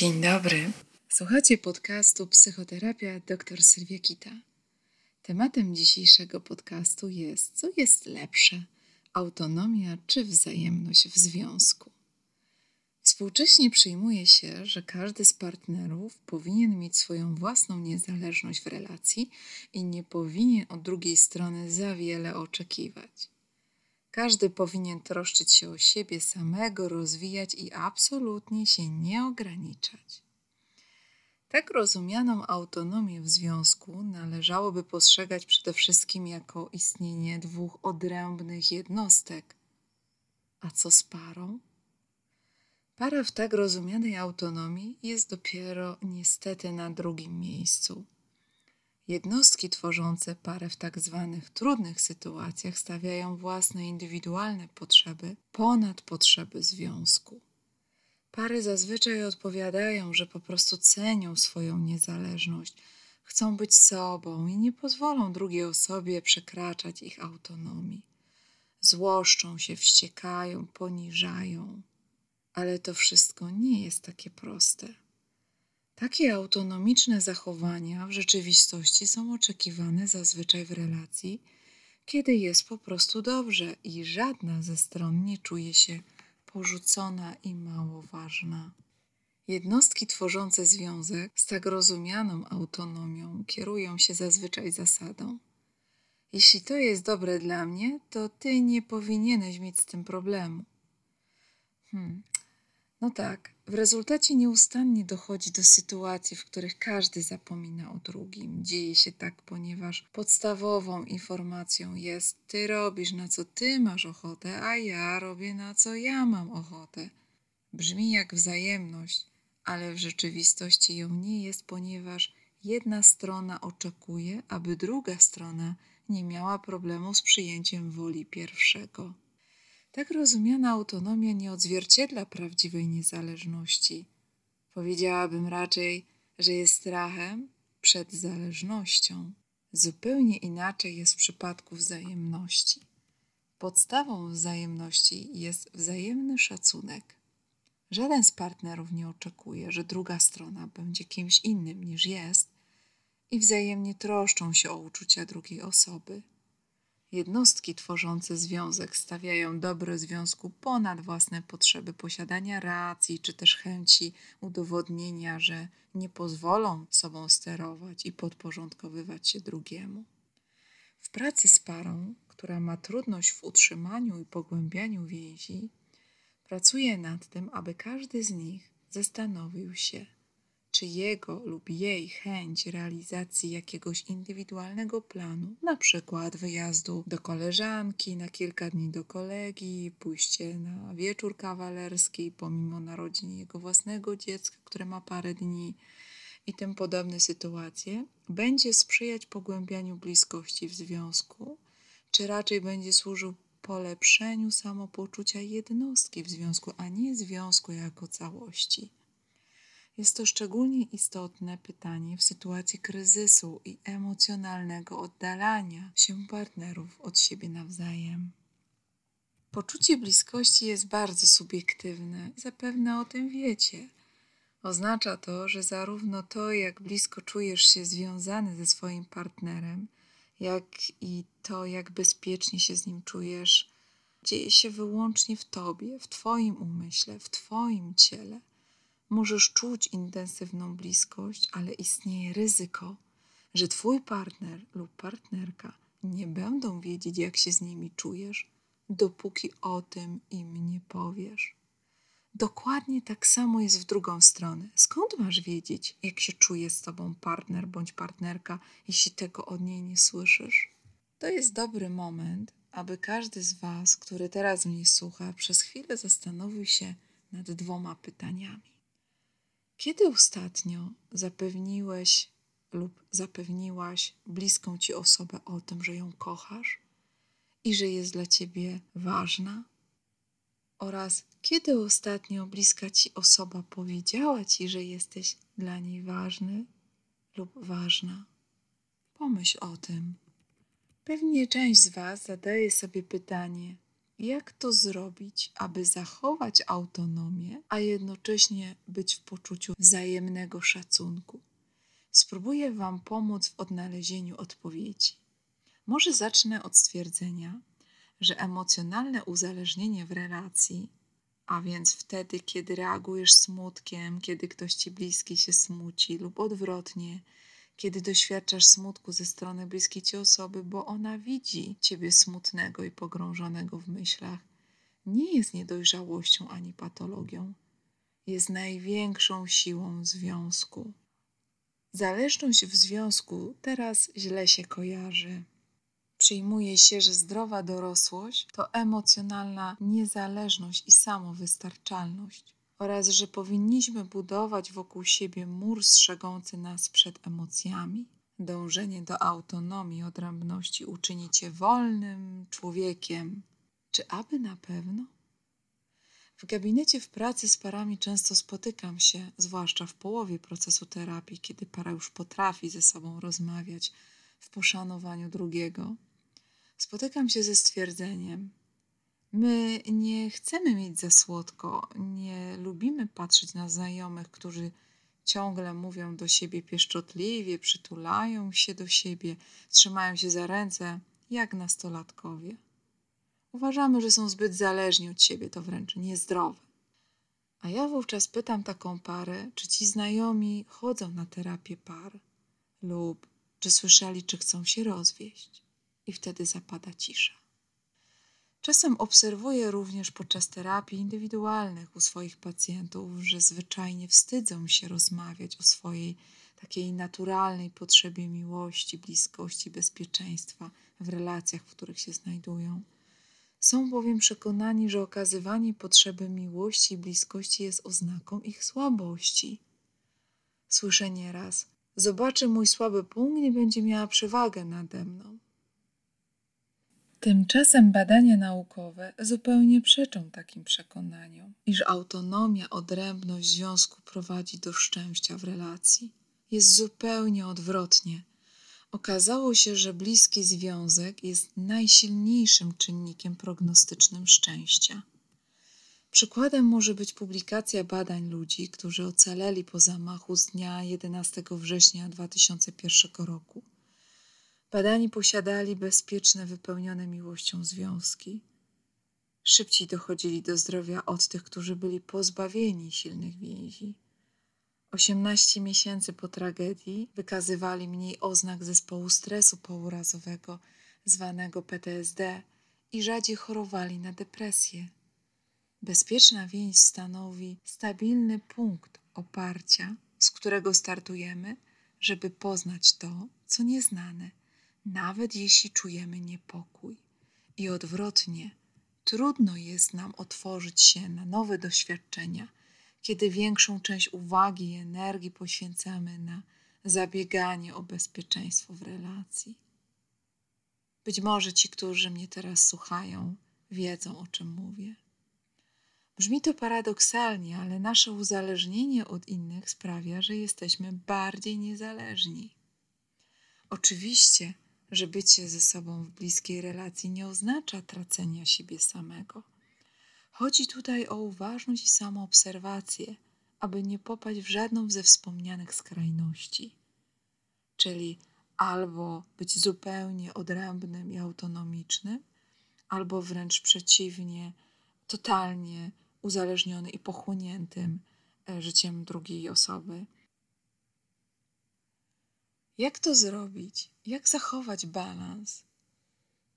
Dzień dobry. Słuchacie podcastu Psychoterapia dr Sylwia Kita. Tematem dzisiejszego podcastu jest, co jest lepsze, autonomia czy wzajemność w związku. Współcześnie przyjmuje się, że każdy z partnerów powinien mieć swoją własną niezależność w relacji i nie powinien od drugiej strony za wiele oczekiwać. Każdy powinien troszczyć się o siebie samego, rozwijać i absolutnie się nie ograniczać. Tak rozumianą autonomię w związku należałoby postrzegać przede wszystkim jako istnienie dwóch odrębnych jednostek. A co z parą? Para w tak rozumianej autonomii jest dopiero niestety na drugim miejscu. Jednostki tworzące parę w tak zwanych trudnych sytuacjach stawiają własne indywidualne potrzeby ponad potrzeby związku. Pary zazwyczaj odpowiadają, że po prostu cenią swoją niezależność, chcą być sobą i nie pozwolą drugiej osobie przekraczać ich autonomii. Złoszczą się, wściekają, poniżają. Ale to wszystko nie jest takie proste. Takie autonomiczne zachowania w rzeczywistości są oczekiwane zazwyczaj w relacji, kiedy jest po prostu dobrze i żadna ze stron nie czuje się porzucona i mało ważna. Jednostki tworzące związek z tak rozumianą autonomią kierują się zazwyczaj zasadą. Jeśli to jest dobre dla mnie, to ty nie powinieneś mieć z tym problemu. Hmm, no tak, w rezultacie nieustannie dochodzi do sytuacji, w których każdy zapomina o drugim. Dzieje się tak, ponieważ podstawową informacją jest: ty robisz na co ty masz ochotę, a ja robię na co ja mam ochotę. Brzmi jak wzajemność, ale w rzeczywistości ją nie jest, ponieważ jedna strona oczekuje, aby druga strona nie miała problemu z przyjęciem woli pierwszego. Tak rozumiana autonomia nie odzwierciedla prawdziwej niezależności. Powiedziałabym raczej, że jest strachem przed zależnością. Zupełnie inaczej jest w przypadku wzajemności. Podstawą wzajemności jest wzajemny szacunek. Żaden z partnerów nie oczekuje, że druga strona będzie kimś innym niż jest i wzajemnie troszczą się o uczucia drugiej osoby. Jednostki tworzące związek stawiają dobro związku ponad własne potrzeby posiadania racji, czy też chęci udowodnienia, że nie pozwolą sobą sterować i podporządkowywać się drugiemu. W pracy z parą, która ma trudność w utrzymaniu i pogłębianiu więzi, pracuje nad tym, aby każdy z nich zastanowił się, czy jego lub jej chęć realizacji jakiegoś indywidualnego planu, na przykład wyjazdu do koleżanki na kilka dni do kolegi, pójście na wieczór kawalerski pomimo narodzin jego własnego dziecka, które ma parę dni i tym podobne sytuacje, będzie sprzyjać pogłębianiu bliskości w związku, czy raczej będzie służył polepszeniu samopoczucia jednostki w związku, a nie związku jako całości. Jest to szczególnie istotne pytanie w sytuacji kryzysu i emocjonalnego oddalania się partnerów od siebie nawzajem. Poczucie bliskości jest bardzo subiektywne, zapewne o tym wiecie. Oznacza to, że zarówno to, jak blisko czujesz się związany ze swoim partnerem, jak i to, jak bezpiecznie się z nim czujesz, dzieje się wyłącznie w tobie, w twoim umyśle, w twoim ciele. Możesz czuć intensywną bliskość, ale istnieje ryzyko, że twój partner lub partnerka nie będą wiedzieć, jak się z nimi czujesz, dopóki o tym im nie powiesz. Dokładnie tak samo jest w drugą stronę. Skąd masz wiedzieć, jak się czuje z tobą partner bądź partnerka, jeśli tego od niej nie słyszysz? To jest dobry moment, aby każdy z Was, który teraz mnie słucha, przez chwilę zastanowił się nad dwoma pytaniami. Kiedy ostatnio zapewniłeś lub zapewniłaś bliską ci osobę o tym, że ją kochasz i że jest dla ciebie ważna? Oraz kiedy ostatnio bliska ci osoba powiedziała ci, że jesteś dla niej ważny lub ważna? Pomyśl o tym. Pewnie część z Was zadaje sobie pytanie, jak to zrobić, aby zachować autonomię, a jednocześnie być w poczuciu wzajemnego szacunku. Spróbuję Wam pomóc w odnalezieniu odpowiedzi. Może zacznę od stwierdzenia, że emocjonalne uzależnienie w relacji, a więc wtedy, kiedy reagujesz smutkiem, kiedy ktoś ci bliski się smuci, lub odwrotnie, kiedy doświadczasz smutku ze strony bliskiej ci osoby, bo ona widzi ciebie smutnego i pogrążonego w myślach, nie jest niedojrzałością ani patologią. Jest największą siłą związku. Zależność w związku teraz źle się kojarzy. Przyjmuje się, że zdrowa dorosłość to emocjonalna niezależność i samowystarczalność oraz że powinniśmy budować wokół siebie mur strzegący nas przed emocjami. Dążenie do autonomii, odrębności uczyni cię wolnym człowiekiem. Czy aby na pewno? W gabinecie w pracy z parami często spotykam się, zwłaszcza w połowie procesu terapii, kiedy para już potrafi ze sobą rozmawiać w poszanowaniu drugiego. Spotykam się ze stwierdzeniem: My nie chcemy mieć za słodko, nie lubimy patrzeć na znajomych, którzy ciągle mówią do siebie pieszczotliwie, przytulają się do siebie, trzymają się za ręce, jak nastolatkowie. Uważamy, że są zbyt zależni od siebie, to wręcz niezdrowe. A ja wówczas pytam taką parę, czy ci znajomi chodzą na terapię par lub czy słyszeli, czy chcą się rozwieść. I wtedy zapada cisza. Czasem obserwuję również podczas terapii indywidualnych u swoich pacjentów, że zwyczajnie wstydzą się rozmawiać o swojej takiej naturalnej potrzebie miłości, bliskości, bezpieczeństwa w relacjach, w których się znajdują. Są bowiem przekonani, że okazywanie potrzeby miłości i bliskości jest oznaką ich słabości. Słyszę nieraz: Zobaczy mój słaby punkt i będzie miała przewagę nade mną. Tymczasem badania naukowe zupełnie przeczą takim przekonaniom, iż autonomia, odrębność związku prowadzi do szczęścia w relacji. Jest zupełnie odwrotnie. Okazało się, że bliski związek jest najsilniejszym czynnikiem prognostycznym szczęścia. Przykładem może być publikacja badań ludzi, którzy ocaleli po zamachu z dnia 11 września 2001 roku. Badani posiadali bezpieczne, wypełnione miłością związki. Szybciej dochodzili do zdrowia od tych, którzy byli pozbawieni silnych więzi. 18 miesięcy po tragedii wykazywali mniej oznak zespołu stresu pourazowego, zwanego PTSD, i rzadziej chorowali na depresję. Bezpieczna więź stanowi stabilny punkt oparcia, z którego startujemy, żeby poznać to, co nieznane nawet jeśli czujemy niepokój. I odwrotnie, trudno jest nam otworzyć się na nowe doświadczenia, kiedy większą część uwagi i energii poświęcamy na zabieganie o bezpieczeństwo w relacji. Być może ci, którzy mnie teraz słuchają, wiedzą o czym mówię. Brzmi to paradoksalnie, ale nasze uzależnienie od innych sprawia, że jesteśmy bardziej niezależni. Oczywiście, że bycie ze sobą w bliskiej relacji nie oznacza tracenia siebie samego. Chodzi tutaj o uważność i samoobserwację, aby nie popaść w żadną ze wspomnianych skrajności. Czyli albo być zupełnie odrębnym i autonomicznym, albo wręcz przeciwnie, totalnie uzależniony i pochłoniętym e, życiem drugiej osoby. Jak to zrobić? Jak zachować balans?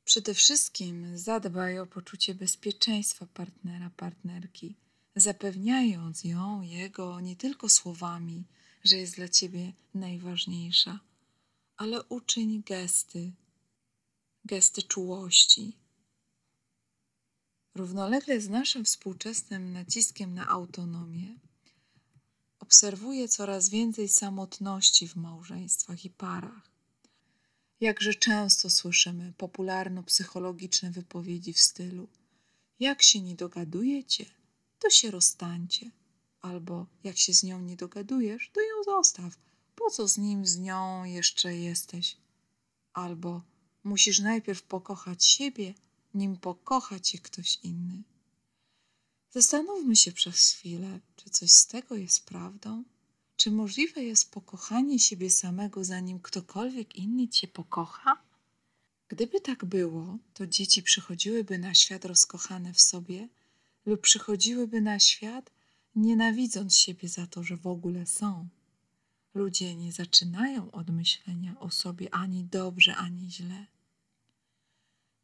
Przede wszystkim zadbaj o poczucie bezpieczeństwa partnera, partnerki, zapewniając ją, jego nie tylko słowami, że jest dla ciebie najważniejsza, ale uczyń gesty, gesty czułości. Równolegle z naszym współczesnym naciskiem na autonomię, obserwuję coraz więcej samotności w małżeństwach i parach. Jakże często słyszymy popularno-psychologiczne wypowiedzi w stylu: Jak się nie dogadujecie, to się rozstańcie. Albo jak się z nią nie dogadujesz, to ją zostaw. Po co z nim, z nią jeszcze jesteś? Albo musisz najpierw pokochać siebie, nim pokocha cię ktoś inny. Zastanówmy się przez chwilę, czy coś z tego jest prawdą? Czy możliwe jest pokochanie siebie samego, zanim ktokolwiek inny cię pokocha? Gdyby tak było, to dzieci przychodziłyby na świat rozkochane w sobie lub przychodziłyby na świat nienawidząc siebie za to, że w ogóle są. Ludzie nie zaczynają od myślenia o sobie ani dobrze, ani źle.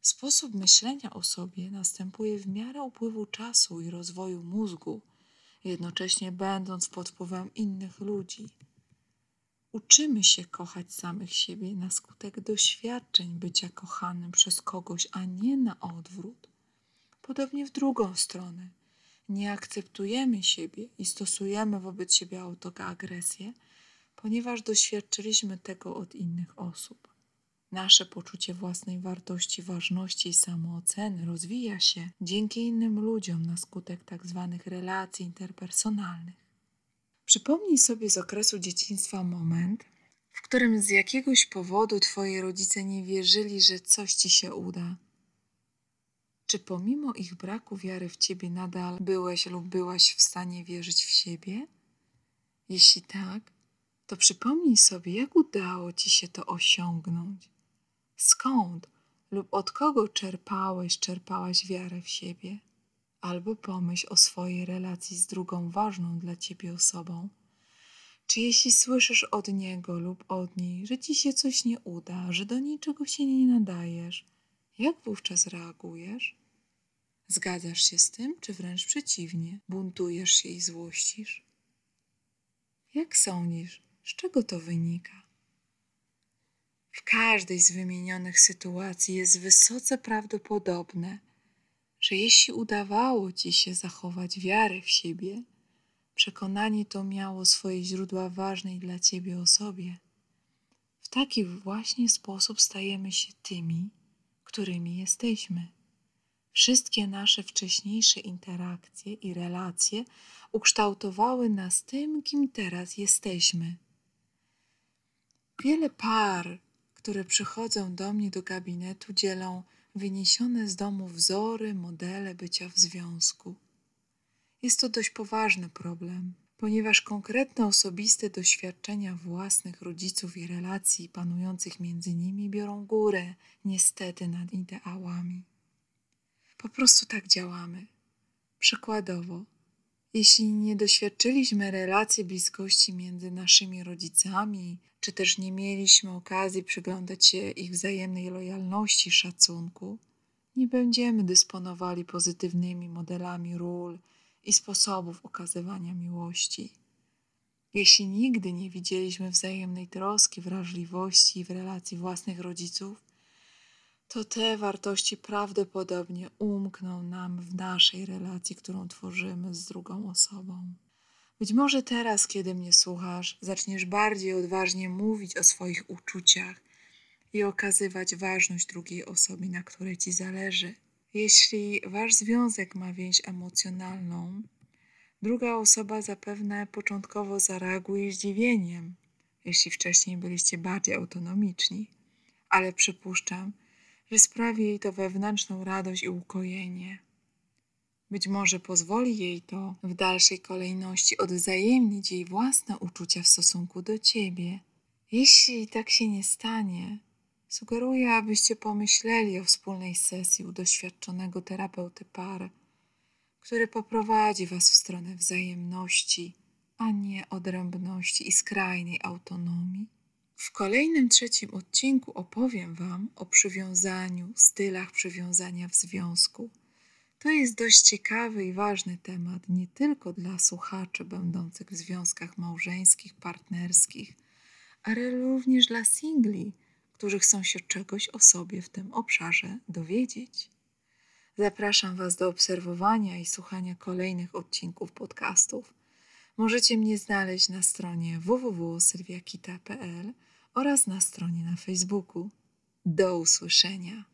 Sposób myślenia o sobie następuje w miarę upływu czasu i rozwoju mózgu, jednocześnie będąc pod wpływem innych ludzi. Uczymy się kochać samych siebie na skutek doświadczeń bycia kochanym przez kogoś, a nie na odwrót. Podobnie w drugą stronę. Nie akceptujemy siebie i stosujemy wobec siebie autoagresję, ponieważ doświadczyliśmy tego od innych osób. Nasze poczucie własnej wartości, ważności i samooceny rozwija się dzięki innym ludziom na skutek tzw. Tak relacji interpersonalnych. Przypomnij sobie z okresu dzieciństwa moment, w którym z jakiegoś powodu twoi rodzice nie wierzyli, że coś ci się uda. Czy pomimo ich braku wiary w ciebie nadal byłeś lub byłaś w stanie wierzyć w siebie? Jeśli tak, to przypomnij sobie, jak udało ci się to osiągnąć. Skąd lub od kogo czerpałeś, czerpałaś wiarę w siebie? Albo pomyśl o swojej relacji z drugą ważną dla ciebie osobą. Czy jeśli słyszysz od niego lub od niej, że ci się coś nie uda, że do niczego się nie nadajesz, jak wówczas reagujesz? Zgadzasz się z tym, czy wręcz przeciwnie, buntujesz się i złościsz? Jak sądzisz, z czego to wynika? W każdej z wymienionych sytuacji jest wysoce prawdopodobne, że jeśli udawało ci się zachować wiarę w siebie, przekonanie to miało swoje źródła ważnej dla ciebie osobie. W taki właśnie sposób stajemy się tymi, którymi jesteśmy. Wszystkie nasze wcześniejsze interakcje i relacje ukształtowały nas tym, kim teraz jesteśmy. Wiele par, które przychodzą do mnie do gabinetu, dzielą wyniesione z domu wzory, modele bycia w związku. Jest to dość poważny problem, ponieważ konkretne osobiste doświadczenia własnych rodziców i relacji panujących między nimi biorą górę, niestety, nad ideałami. Po prostu tak działamy. Przykładowo, jeśli nie doświadczyliśmy relacji bliskości między naszymi rodzicami, czy też nie mieliśmy okazji przyglądać się ich wzajemnej lojalności, szacunku, nie będziemy dysponowali pozytywnymi modelami ról i sposobów okazywania miłości. Jeśli nigdy nie widzieliśmy wzajemnej troski, wrażliwości w relacji własnych rodziców, to te wartości prawdopodobnie umkną nam w naszej relacji, którą tworzymy z drugą osobą. Być może teraz, kiedy mnie słuchasz, zaczniesz bardziej odważnie mówić o swoich uczuciach i okazywać ważność drugiej osobie, na której ci zależy. Jeśli wasz związek ma więź emocjonalną, druga osoba zapewne początkowo zareaguje zdziwieniem, jeśli wcześniej byliście bardziej autonomiczni, ale przypuszczam, że sprawi jej to wewnętrzną radość i ukojenie. Być może pozwoli jej to w dalszej kolejności odwzajemnić jej własne uczucia w stosunku do ciebie. Jeśli tak się nie stanie, sugeruję, abyście pomyśleli o wspólnej sesji u doświadczonego terapeuty par, który poprowadzi was w stronę wzajemności, a nie odrębności i skrajnej autonomii. W kolejnym trzecim odcinku opowiem Wam o przywiązaniu, stylach przywiązania w związku. To jest dość ciekawy i ważny temat nie tylko dla słuchaczy będących w związkach małżeńskich, partnerskich, ale również dla singli, którzy chcą się czegoś o sobie w tym obszarze dowiedzieć. Zapraszam Was do obserwowania i słuchania kolejnych odcinków podcastów. Możecie mnie znaleźć na stronie www.sylwiakita.pl oraz na stronie na Facebooku. Do usłyszenia.